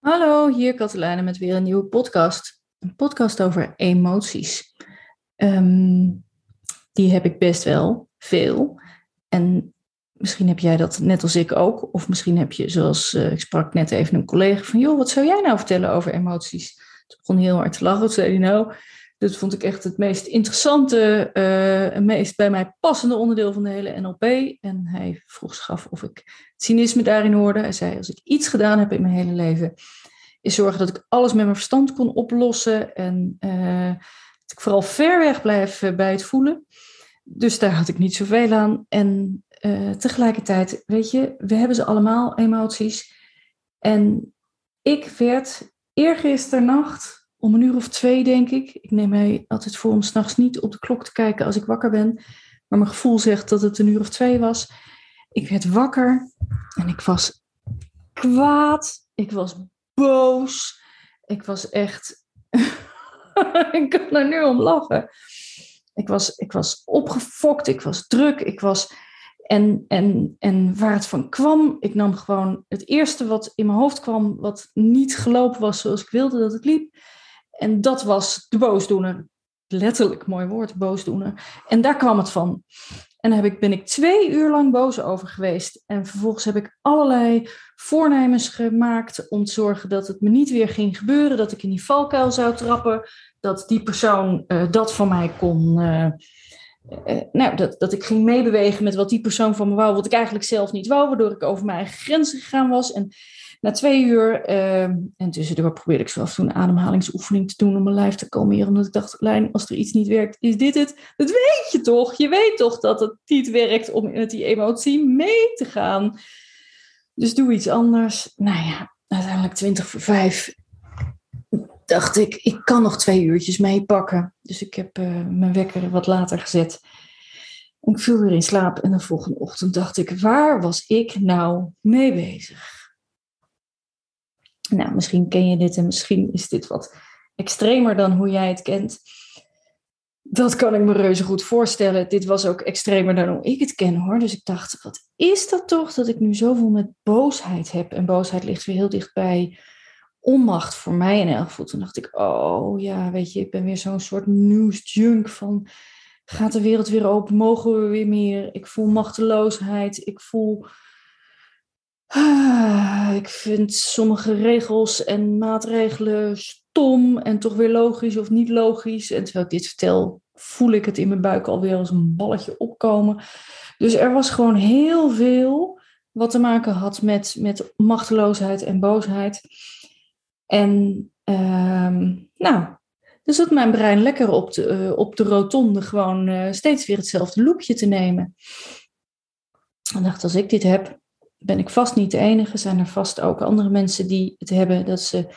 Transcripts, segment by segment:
Hallo, hier Katelijne met weer een nieuwe podcast. Een podcast over emoties. Ehm, die heb ik best wel veel. En misschien heb jij dat net als ik ook. Of misschien heb je, zoals uh, ik sprak net even een collega van... joh, wat zou jij nou vertellen over emoties? Toen begon heel hard te lachen. Zei hij nou... Dat vond ik echt het meest interessante, uh, meest bij mij passende onderdeel van de hele NLP. En hij vroeg zich af of ik cynisme daarin hoorde. Hij zei, als ik iets gedaan heb in mijn hele leven, is zorgen dat ik alles met mijn verstand kon oplossen. En uh, dat ik vooral ver weg blijf uh, bij het voelen. Dus daar had ik niet zoveel aan. En tegelijkertijd, weet je, we hebben ze allemaal, emoties. En ik werd eergisternacht om een uur of twee, denk ik. Ik neem mij altijd voor om s'nachts niet op de klok te kijken als ik wakker ben. Maar mijn gevoel zegt dat het een uur of twee was. Ik werd wakker en ik was kwaad. Ik was boos. Ik was echt. ik kan er nu om lachen. Ik was, ik was opgefokt, ik was druk, ik was. En, en, en waar het van kwam, ik nam gewoon het eerste wat in mijn hoofd kwam, wat niet gelopen was zoals ik wilde dat het liep. En dat was de boosdoener. Letterlijk, mooi woord, boosdoener. En daar kwam het van. En daar heb ik, ben ik twee uur lang boos over geweest. En vervolgens heb ik allerlei voornemens gemaakt om te zorgen dat het me niet weer ging gebeuren. Dat ik in die valkuil zou trappen. Dat die persoon uh, dat van mij kon. Uh, uh, nou, dat, dat ik ging meebewegen met wat die persoon van me wou. Wat ik eigenlijk zelf niet wou. Waardoor ik over mijn eigen grenzen gegaan was. En na twee uur, uh, en tussendoor probeerde ik zo af en toe een ademhalingsoefening te doen om mijn lijf te kalmeren. Omdat ik dacht, Lijn, als er iets niet werkt, is dit het? Dat weet je toch? Je weet toch dat het niet werkt om met die emotie mee te gaan. Dus doe iets anders. Nou ja, uiteindelijk 20 voor 5 dacht ik, ik kan nog twee uurtjes meepakken. Dus ik heb uh, mijn wekker wat later gezet. Ik viel weer in slaap en de volgende ochtend dacht ik, waar was ik nou mee bezig? Nou, misschien ken je dit en misschien is dit wat extremer dan hoe jij het kent. Dat kan ik me reuze goed voorstellen. Dit was ook extremer dan hoe ik het ken hoor. Dus ik dacht, wat is dat toch dat ik nu zoveel met boosheid heb? En boosheid ligt weer heel dicht bij onmacht voor mij in elk geval. Toen dacht ik, oh ja, weet je, ik ben weer zo'n soort nieuwsjunk van... Gaat de wereld weer open? Mogen we weer meer? Ik voel machteloosheid. Ik voel Ah, ik vind sommige regels en maatregelen stom en toch weer logisch of niet logisch. En terwijl ik dit vertel, voel ik het in mijn buik alweer als een balletje opkomen. Dus er was gewoon heel veel wat te maken had met, met machteloosheid en boosheid. En uh, nou, dus zat mijn brein lekker op de, uh, op de rotonde gewoon uh, steeds weer hetzelfde loopje te nemen. En dacht, als ik dit heb, ben ik vast niet de enige. Zijn er vast ook andere mensen die het hebben dat ze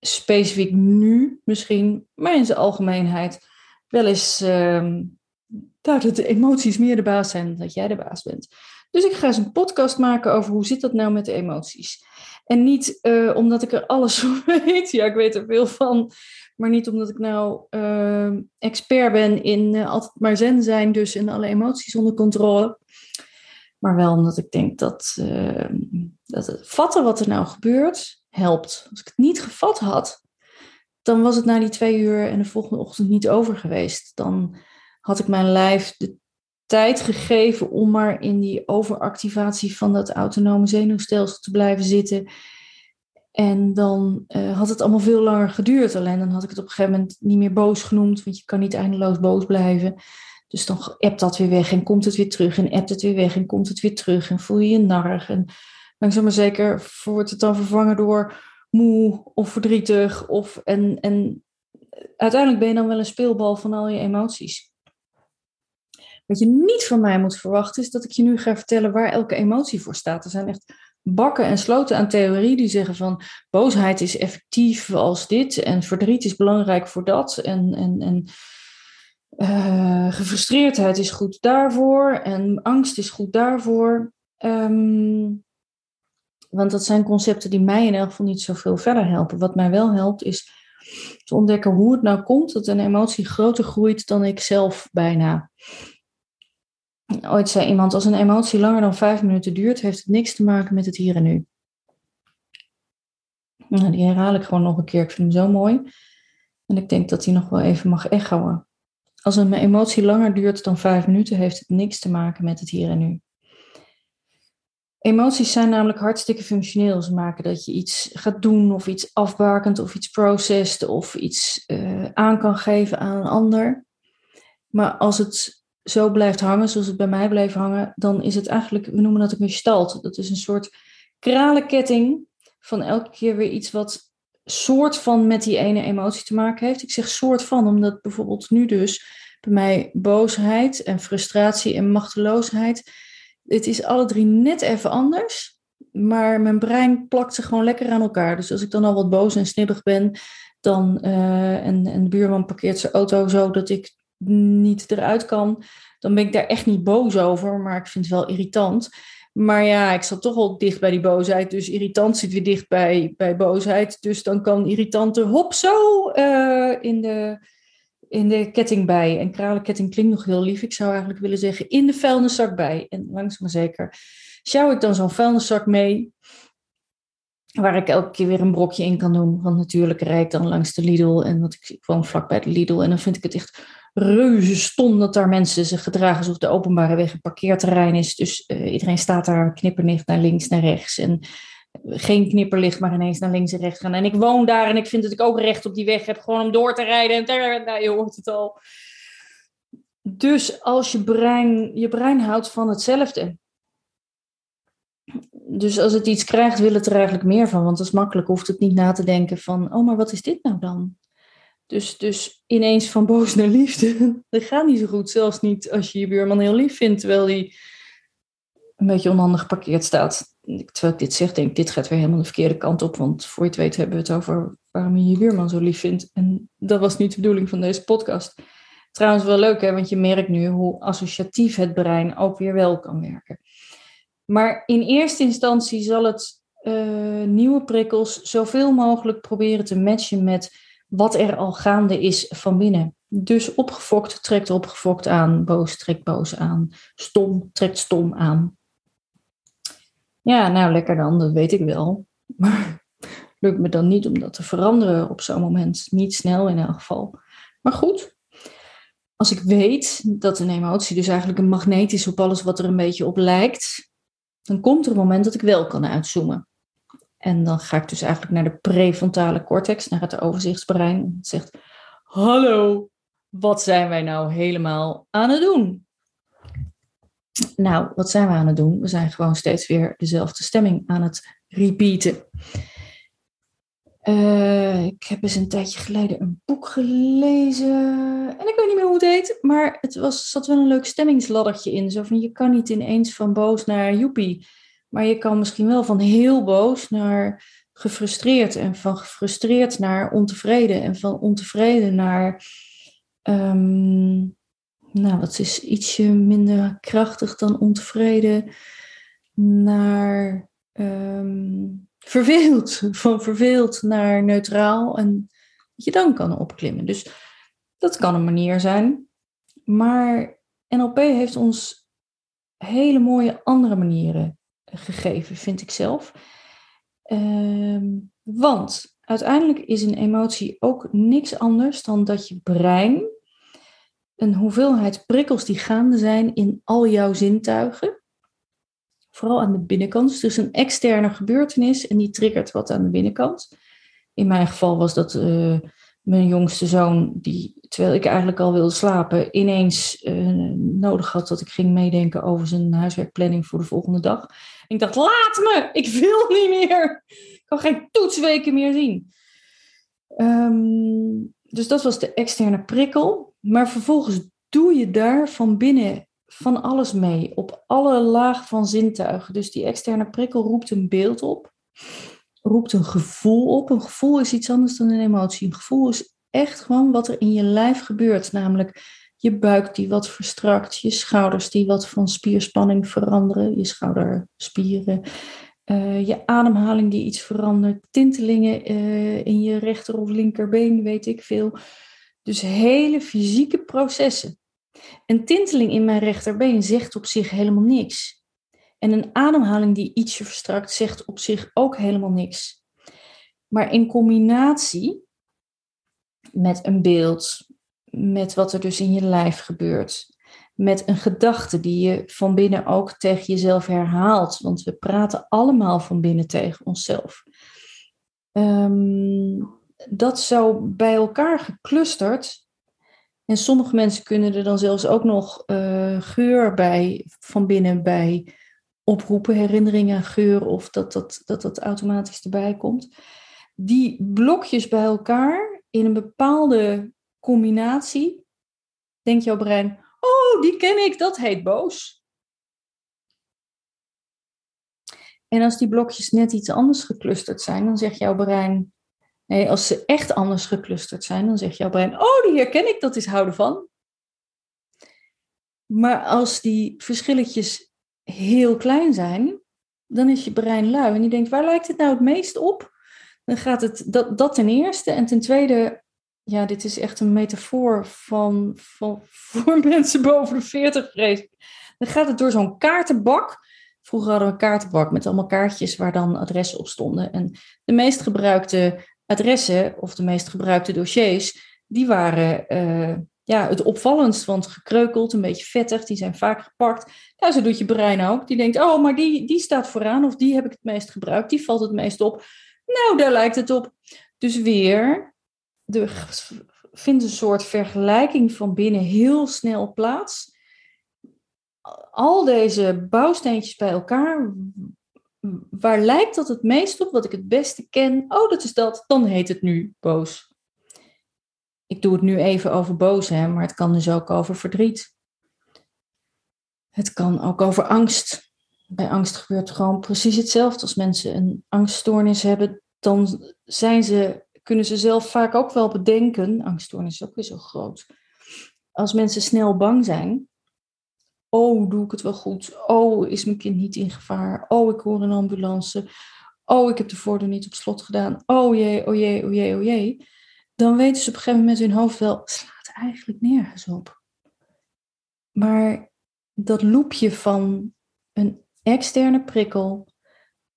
specifiek nu misschien, maar in zijn algemeenheid, wel eens uh, dat de emoties meer de baas zijn dan dat jij de baas bent. Dus ik ga eens een podcast maken over hoe zit dat nou met de emoties. En niet uh, omdat ik er alles van weet, ja, ik weet er veel van, maar niet omdat ik nou uh, expert ben in uh, altijd maar zen zijn, dus in alle emoties onder controle. Maar wel omdat ik denk dat, uh, dat het vatten wat er nou gebeurt, helpt. Als ik het niet gevat had, dan was het na die twee uur en de volgende ochtend niet over geweest. Dan had ik mijn lijf tijd gegeven om maar in die overactivatie van dat autonome zenuwstelsel te blijven zitten. En dan uh, had het allemaal veel langer geduurd. Alleen dan had ik het op een gegeven moment niet meer boos genoemd, want je kan niet eindeloos boos blijven. Dus dan appt dat weer weg en komt het weer terug en appt het weer weg en komt het weer terug en voel je je narig. En langzaam maar zeker wordt het dan vervangen door moe of verdrietig. Of, en, en uiteindelijk ben je dan wel een speelbal van al je emoties. Wat je niet van mij moet verwachten is dat ik je nu ga vertellen waar elke emotie voor staat. Er zijn echt bakken en sloten aan theorie die zeggen van boosheid is effectief als dit en verdriet is belangrijk voor dat. En, en, en uh, gefrustreerdheid is goed daarvoor en angst is goed daarvoor. Um, want dat zijn concepten die mij in elk geval niet zoveel verder helpen. Wat mij wel helpt is te ontdekken hoe het nou komt dat een emotie groter groeit dan ik zelf bijna. Ooit zei iemand, als een emotie langer dan vijf minuten duurt, heeft het niks te maken met het hier en nu. Nou, die herhaal ik gewoon nog een keer. Ik vind hem zo mooi. En ik denk dat hij nog wel even mag echoen. Als een emotie langer duurt dan vijf minuten, heeft het niks te maken met het hier en nu. Emoties zijn namelijk hartstikke functioneel. Ze maken dat je iets gaat doen of iets afbakent of iets processed of iets uh, aan kan geven aan een ander. Maar als het zo blijft hangen, zoals het bij mij bleef hangen, dan is het eigenlijk, we noemen dat een gestalt. Dat is een soort kralenketting van elke keer weer iets wat soort van met die ene emotie te maken heeft. Ik zeg soort van, omdat bijvoorbeeld nu dus bij mij boosheid en frustratie en machteloosheid het is alle drie net even anders. Maar mijn brein plakt ze gewoon lekker aan elkaar. Dus als ik dan al wat boos en snibbig ben, dan, uh, en, en de buurman parkeert zijn auto zo dat ik niet eruit kan, dan ben ik daar echt niet boos over. Maar ik vind het wel irritant. Maar ja, ik zat toch al dicht bij die boosheid. Dus irritant zit weer dicht bij, bij boosheid. Dus dan kan irritante hop zo uh, in de in de ketting bij. En kralenketting klinkt nog heel lief. Ik zou eigenlijk willen zeggen in de vuilniszak bij. En langzaam maar zeker sjouw ik dan zo'n vuilniszak mee. Waar ik elke keer weer een brokje in kan doen. Want natuurlijk rijd ik dan langs de Lidl. En want ik, woon vlak bij de Lidl. En dan vind ik het echt reuze stom dat daar mensen zich gedragen alsof de openbare weg een parkeerterrein is. Dus uh, iedereen staat daar knippernicht naar links, naar rechts. En geen knipperlicht, maar ineens naar links en rechts gaan. En ik woon daar en ik vind dat ik ook recht op die weg heb, gewoon om door te rijden. En nou, je hoort het al. Dus als je brein, je brein houdt van hetzelfde. Dus als het iets krijgt, wil het er eigenlijk meer van. Want dat is makkelijk, hoeft het niet na te denken van, oh, maar wat is dit nou dan? Dus, dus ineens van boos naar liefde, dat gaat niet zo goed. Zelfs niet als je je buurman heel lief vindt, terwijl hij een beetje onhandig geparkeerd staat terwijl ik dit zeg, denk ik, dit gaat weer helemaal de verkeerde kant op. Want voor je het weet hebben we het over waarom je je buurman zo lief vindt. En dat was niet de bedoeling van deze podcast. Trouwens wel leuk, hè, want je merkt nu hoe associatief het brein ook weer wel kan werken. Maar in eerste instantie zal het uh, nieuwe prikkels zoveel mogelijk proberen te matchen met wat er al gaande is van binnen. Dus opgefokt trekt opgefokt aan, boos trekt boos aan, stom trekt stom aan. Ja, nou lekker dan, dat weet ik wel. Maar lukt me dan niet om dat te veranderen op zo'n moment. Niet snel in elk geval. Maar goed, als ik weet dat een emotie dus eigenlijk een magneet is op alles wat er een beetje op lijkt, dan komt er een moment dat ik wel kan uitzoomen. En dan ga ik dus eigenlijk naar de prefrontale cortex, naar het overzichtsbrein. Het zegt: Hallo, wat zijn wij nou helemaal aan het doen? Nou, wat zijn we aan het doen? We zijn gewoon steeds weer dezelfde stemming aan het repeaten. Uh, ik heb eens een tijdje geleden een boek gelezen. En ik weet niet meer hoe het heet. Maar het was, zat wel een leuk stemmingsladdertje in. Zo van je kan niet ineens van boos naar joepie. Maar je kan misschien wel van heel boos naar gefrustreerd. En van gefrustreerd naar ontevreden. En van ontevreden naar um, nou, dat is ietsje minder krachtig dan ontevreden, naar um, verveeld. Van verveeld naar neutraal. En dat je dan kan opklimmen. Dus dat kan een manier zijn. Maar NLP heeft ons hele mooie andere manieren gegeven, vind ik zelf. Um, want uiteindelijk is een emotie ook niks anders dan dat je brein een hoeveelheid prikkels die gaande zijn in al jouw zintuigen. Vooral aan de binnenkant. Dus een externe gebeurtenis en die triggert wat aan de binnenkant. In mijn geval was dat uh, mijn jongste zoon, die terwijl ik eigenlijk al wilde slapen, ineens uh, nodig had dat ik ging meedenken over zijn huiswerkplanning voor de volgende dag. Ik dacht, laat me, ik wil niet meer. Ik kan geen toetsweken meer zien. Um, dus dat was de externe prikkel. Maar vervolgens doe je daar van binnen van alles mee, op alle lagen van zintuigen. Dus die externe prikkel roept een beeld op, roept een gevoel op. Een gevoel is iets anders dan een emotie. Een gevoel is echt gewoon wat er in je lijf gebeurt, namelijk je buik die wat verstrakt, je schouders die wat van spierspanning veranderen, je schouderspieren, uh, je ademhaling die iets verandert, tintelingen uh, in je rechter of linkerbeen, weet ik veel. Dus hele fysieke processen. Een tinteling in mijn rechterbeen zegt op zich helemaal niks. En een ademhaling die ietsje verstrakt zegt op zich ook helemaal niks. Maar in combinatie met een beeld, met wat er dus in je lijf gebeurt, met een gedachte die je van binnen ook tegen jezelf herhaalt, want we praten allemaal van binnen tegen onszelf. Ehm, dat zo bij elkaar geclusterd. En sommige mensen kunnen er dan zelfs ook nog uh, geur bij, van binnen bij oproepen, herinneringen geur, of dat dat, dat dat automatisch erbij komt. Die blokjes bij elkaar in een bepaalde combinatie, denkt jouw brein, oh, die ken ik, dat heet boos. En als die blokjes net iets anders geclusterd zijn, dan zegt jouw brein, nee, als ze echt anders geclusterd zijn, dan zegt jouw brein, oh, die herken ik, dat is houden van. Maar als die verschilletjes heel klein zijn, dan is je brein lui en die denkt, waar lijkt het nou het meest op? Dan gaat het dat, dat ten eerste. En ten tweede, ja, dit is echt een metafoor van, van, voor mensen boven de 40 vrees Dan gaat het door zo'n kaartenbak. Vroeger hadden we een kaartenbak met allemaal kaartjes waar dan adressen op stonden. En de meest gebruikte adressen of de meest gebruikte dossiers, die waren uh, ja, het opvallendst, want gekreukeld, een beetje vettig, die zijn vaak gepakt. Nou, zo doet je brein ook. Die denkt, oh, maar die, die staat vooraan of die heb ik het meest gebruikt, die valt het meest op. Nou, daar lijkt het op. Dus weer, er vindt een soort vergelijking van binnen heel snel plaats. Al deze bouwsteentjes bij elkaar, waar lijkt dat het meest op, wat ik het beste ken? Oh, dat is dat, dan heet het nu boos. Ik doe het nu even over boos, hè, maar het kan dus ook over verdriet. Het kan ook over angst bij angst gebeurt gewoon precies hetzelfde. Als mensen een angststoornis hebben, dan zijn ze, kunnen ze zelf vaak ook wel bedenken. Angststoornis is ook weer zo groot. Als mensen snel bang zijn. Oh, doe ik het wel goed? Oh, is mijn kind niet in gevaar? Oh, ik hoor een ambulance. Oh, ik heb de voordeur niet op slot gedaan. Oh jee, oh jee, oh jee, oh jee. Dan weten ze op een gegeven moment hun hoofd wel, slaat eigenlijk nergens op. Maar dat loopje van een externe prikkel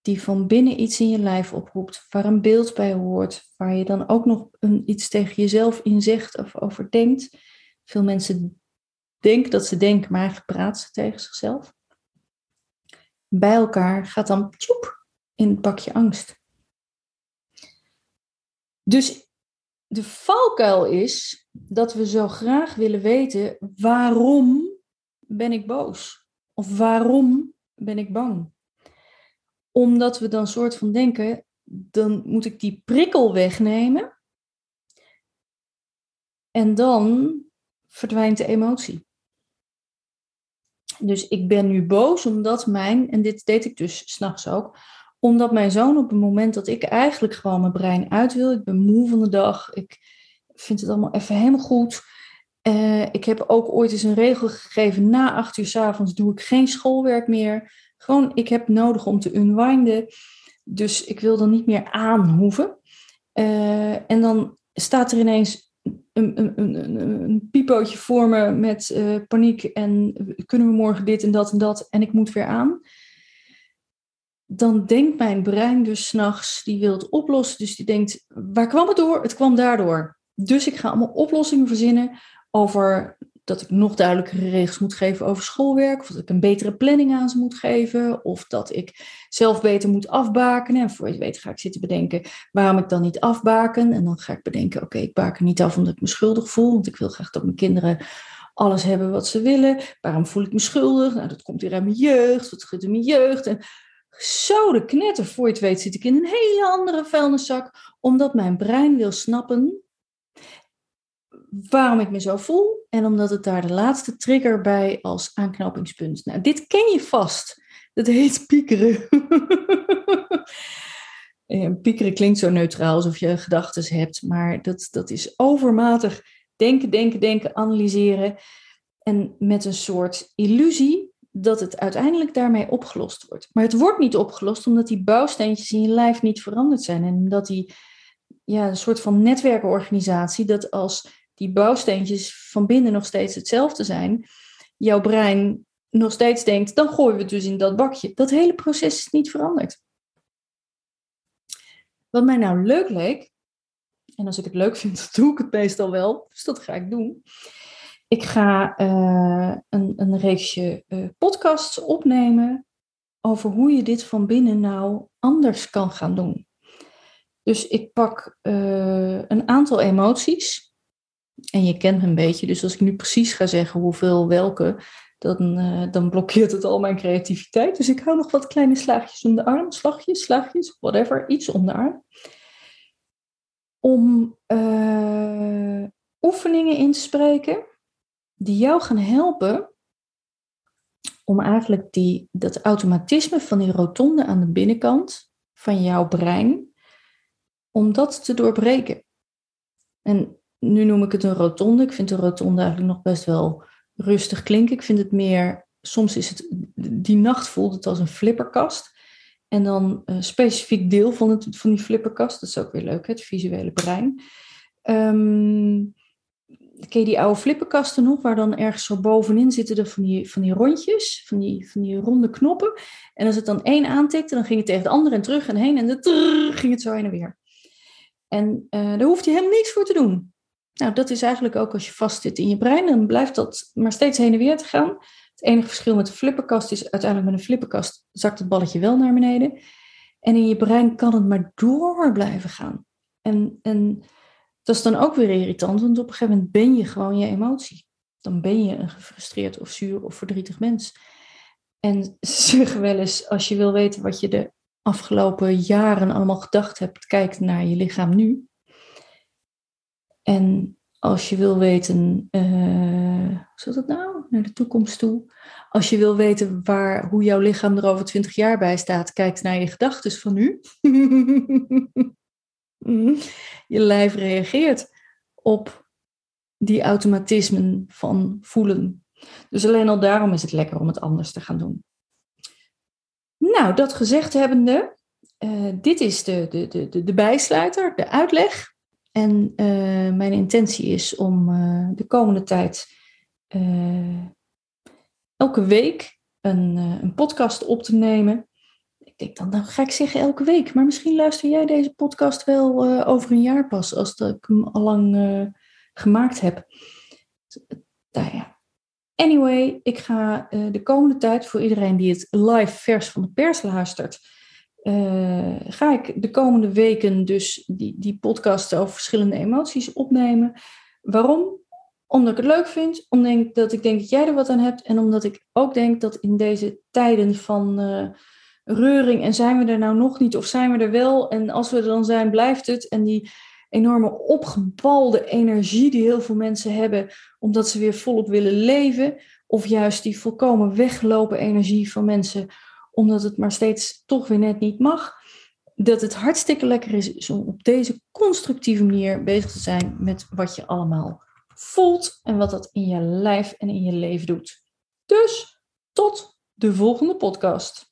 die van binnen iets in je lijf oproept, waar een beeld bij hoort, waar je dan ook nog een, iets tegen jezelf in zegt of over denkt. Veel mensen denken dat ze denken, maar eigenlijk praten ze tegen zichzelf. Bij elkaar gaat dan tjoep in het bakje angst. Dus de valkuil is dat we zo graag willen weten waarom ben ik boos? Of waarom ben ik bang. Omdat we dan soort van denken, dan moet ik die prikkel wegnemen. En dan verdwijnt de emotie. Dus ik ben nu boos omdat mijn, en dit deed ik dus s'nachts ook, omdat mijn zoon op het moment dat ik eigenlijk gewoon mijn brein uit wil, ik ben moe van de dag, ik vind het allemaal even helemaal goed. Uh, ik heb ook ooit eens een regel gegeven, na acht uur s avonds doe ik geen schoolwerk meer. Gewoon, ik heb nodig om te unwinden. Dus ik wil er niet meer aan hoeven. Uh, en dan staat er ineens een, een, een, een piepootje voor me met uh, paniek en kunnen we morgen dit en dat en dat en ik moet weer aan. Dan denkt mijn brein dus s'nachts, die wil het oplossen. Dus die denkt, waar kwam het door? Het kwam daardoor. Dus ik ga allemaal oplossingen verzinnen over dat ik nog duidelijkere regels moet geven over schoolwerk, of dat ik een betere planning aan ze moet geven, of dat ik zelf beter moet afbakenen. En voor je weet ga ik zitten bedenken waarom ik dan niet afbaken. En dan ga ik bedenken, oké, ik baken niet af omdat ik me schuldig voel, want ik wil graag dat mijn kinderen alles hebben wat ze willen. Waarom voel ik me schuldig? Nou, dat komt weer uit mijn jeugd, wat gebeurt in mijn jeugd. En zo de knetter, voor je het weet zit ik in een hele andere vuilniszak, omdat mijn brein wil snappen waarom ik me zo voel en omdat het daar de laatste trigger bij als aanknopingspunt. Nou, dit ken je vast. Dat heet piekeren. piekeren klinkt zo neutraal alsof je gedachten hebt, maar dat, dat is overmatig denken, denken, denken, analyseren. En met een soort illusie dat het uiteindelijk daarmee opgelost wordt. Maar het wordt niet opgelost omdat die bouwsteentjes in je lijf niet veranderd zijn. En omdat die ja, een soort van netwerkorganisatie, dat als die bouwsteentjes van binnen nog steeds hetzelfde zijn, jouw brein nog steeds denkt, dan gooien we het dus in dat bakje. Dat hele proces is niet veranderd. Wat mij nou leuk leek, en als ik het leuk vind, doe ik het meestal wel, dus dat ga ik doen. Ik ga uh, een, een reeksje uh, podcasts opnemen over hoe je dit van binnen nou anders kan gaan doen. Dus ik pak uh, een aantal emoties. En je kent me een beetje, dus als ik nu precies ga zeggen hoeveel welke, dan, dan blokkeert het al mijn creativiteit. Dus ik hou nog wat kleine slaagjes om de arm, slagjes, slagjes, whatever, iets om de arm. Om oefeningen in te spreken die jou gaan helpen om eigenlijk die, dat automatisme van die rotonde aan de binnenkant van jouw brein, om dat te doorbreken. En nu noem ik het een rotonde. Ik vind de rotonde eigenlijk nog best wel rustig klinken. Ik vind het meer, soms is het, die nacht voelt het als een flipperkast. En dan een specifiek deel van, het, van die flipperkast, dat is ook weer leuk, het visuele brein. Um, ken je die oude flipperkasten nog, waar dan ergens zo bovenin zitten er van die, van die rondjes, van die, van die ronde knoppen. En als het dan één aantikte, dan ging het tegen de andere en terug en heen en de ging het zo heen en weer. En uh, daar hoeft je helemaal niks voor te doen. Nou, dat is eigenlijk ook als je vast zit in je brein, dan blijft dat maar steeds heen en weer te gaan. Het enige verschil met de flipperkast is uiteindelijk met een flipperkast zakt het balletje wel naar beneden. En in je brein kan het maar door blijven gaan. En, en dat is dan ook weer irritant, want op een gegeven moment ben je gewoon je emotie. Dan ben je een gefrustreerd of zuur of verdrietig mens. En ze zeggen wel eens, als je wil weten wat je de afgelopen jaren allemaal gedacht hebt, kijk naar je lichaam nu. En als je wil weten, uh, hoe zit dat nou, naar de toekomst toe. Als je wil weten waar, hoe jouw lichaam er over twintig jaar bij staat, kijk naar je gedachten van nu. je lijf reageert op die automatismen van voelen. Dus alleen al daarom is het lekker om het anders te gaan doen. Nou, dat gezegd hebbende, uh, dit is de, de, de, de bijsluiter, de uitleg. En uh, mijn intentie is om uh, de komende tijd elke week een, een podcast op te nemen denk dan, ga ik zeggen elke week. Maar misschien luister jij deze podcast wel uh, over een jaar pas, als dat ik hem al lang uh, gemaakt heb. Nou ja. Anyway, ik ga uh, de komende tijd voor iedereen die het live vers van de pers luistert, ga ik de komende weken dus die, die podcast over verschillende emoties opnemen. Waarom? Omdat ik het leuk vind, omdat ik denk dat jij er wat aan hebt en omdat ik ook denk dat in deze tijden van reuring en zijn we er nou nog niet of zijn we er wel en als we er dan zijn blijft het en die enorme opgebalde energie die heel veel mensen hebben omdat ze weer volop willen leven of juist die volkomen weggelopen energie van mensen omdat het maar steeds toch weer net niet mag dat het hartstikke lekker is om op deze constructieve manier bezig te zijn met wat je allemaal voelt en wat dat in je lijf en in je leven doet. Dus tot de volgende podcast.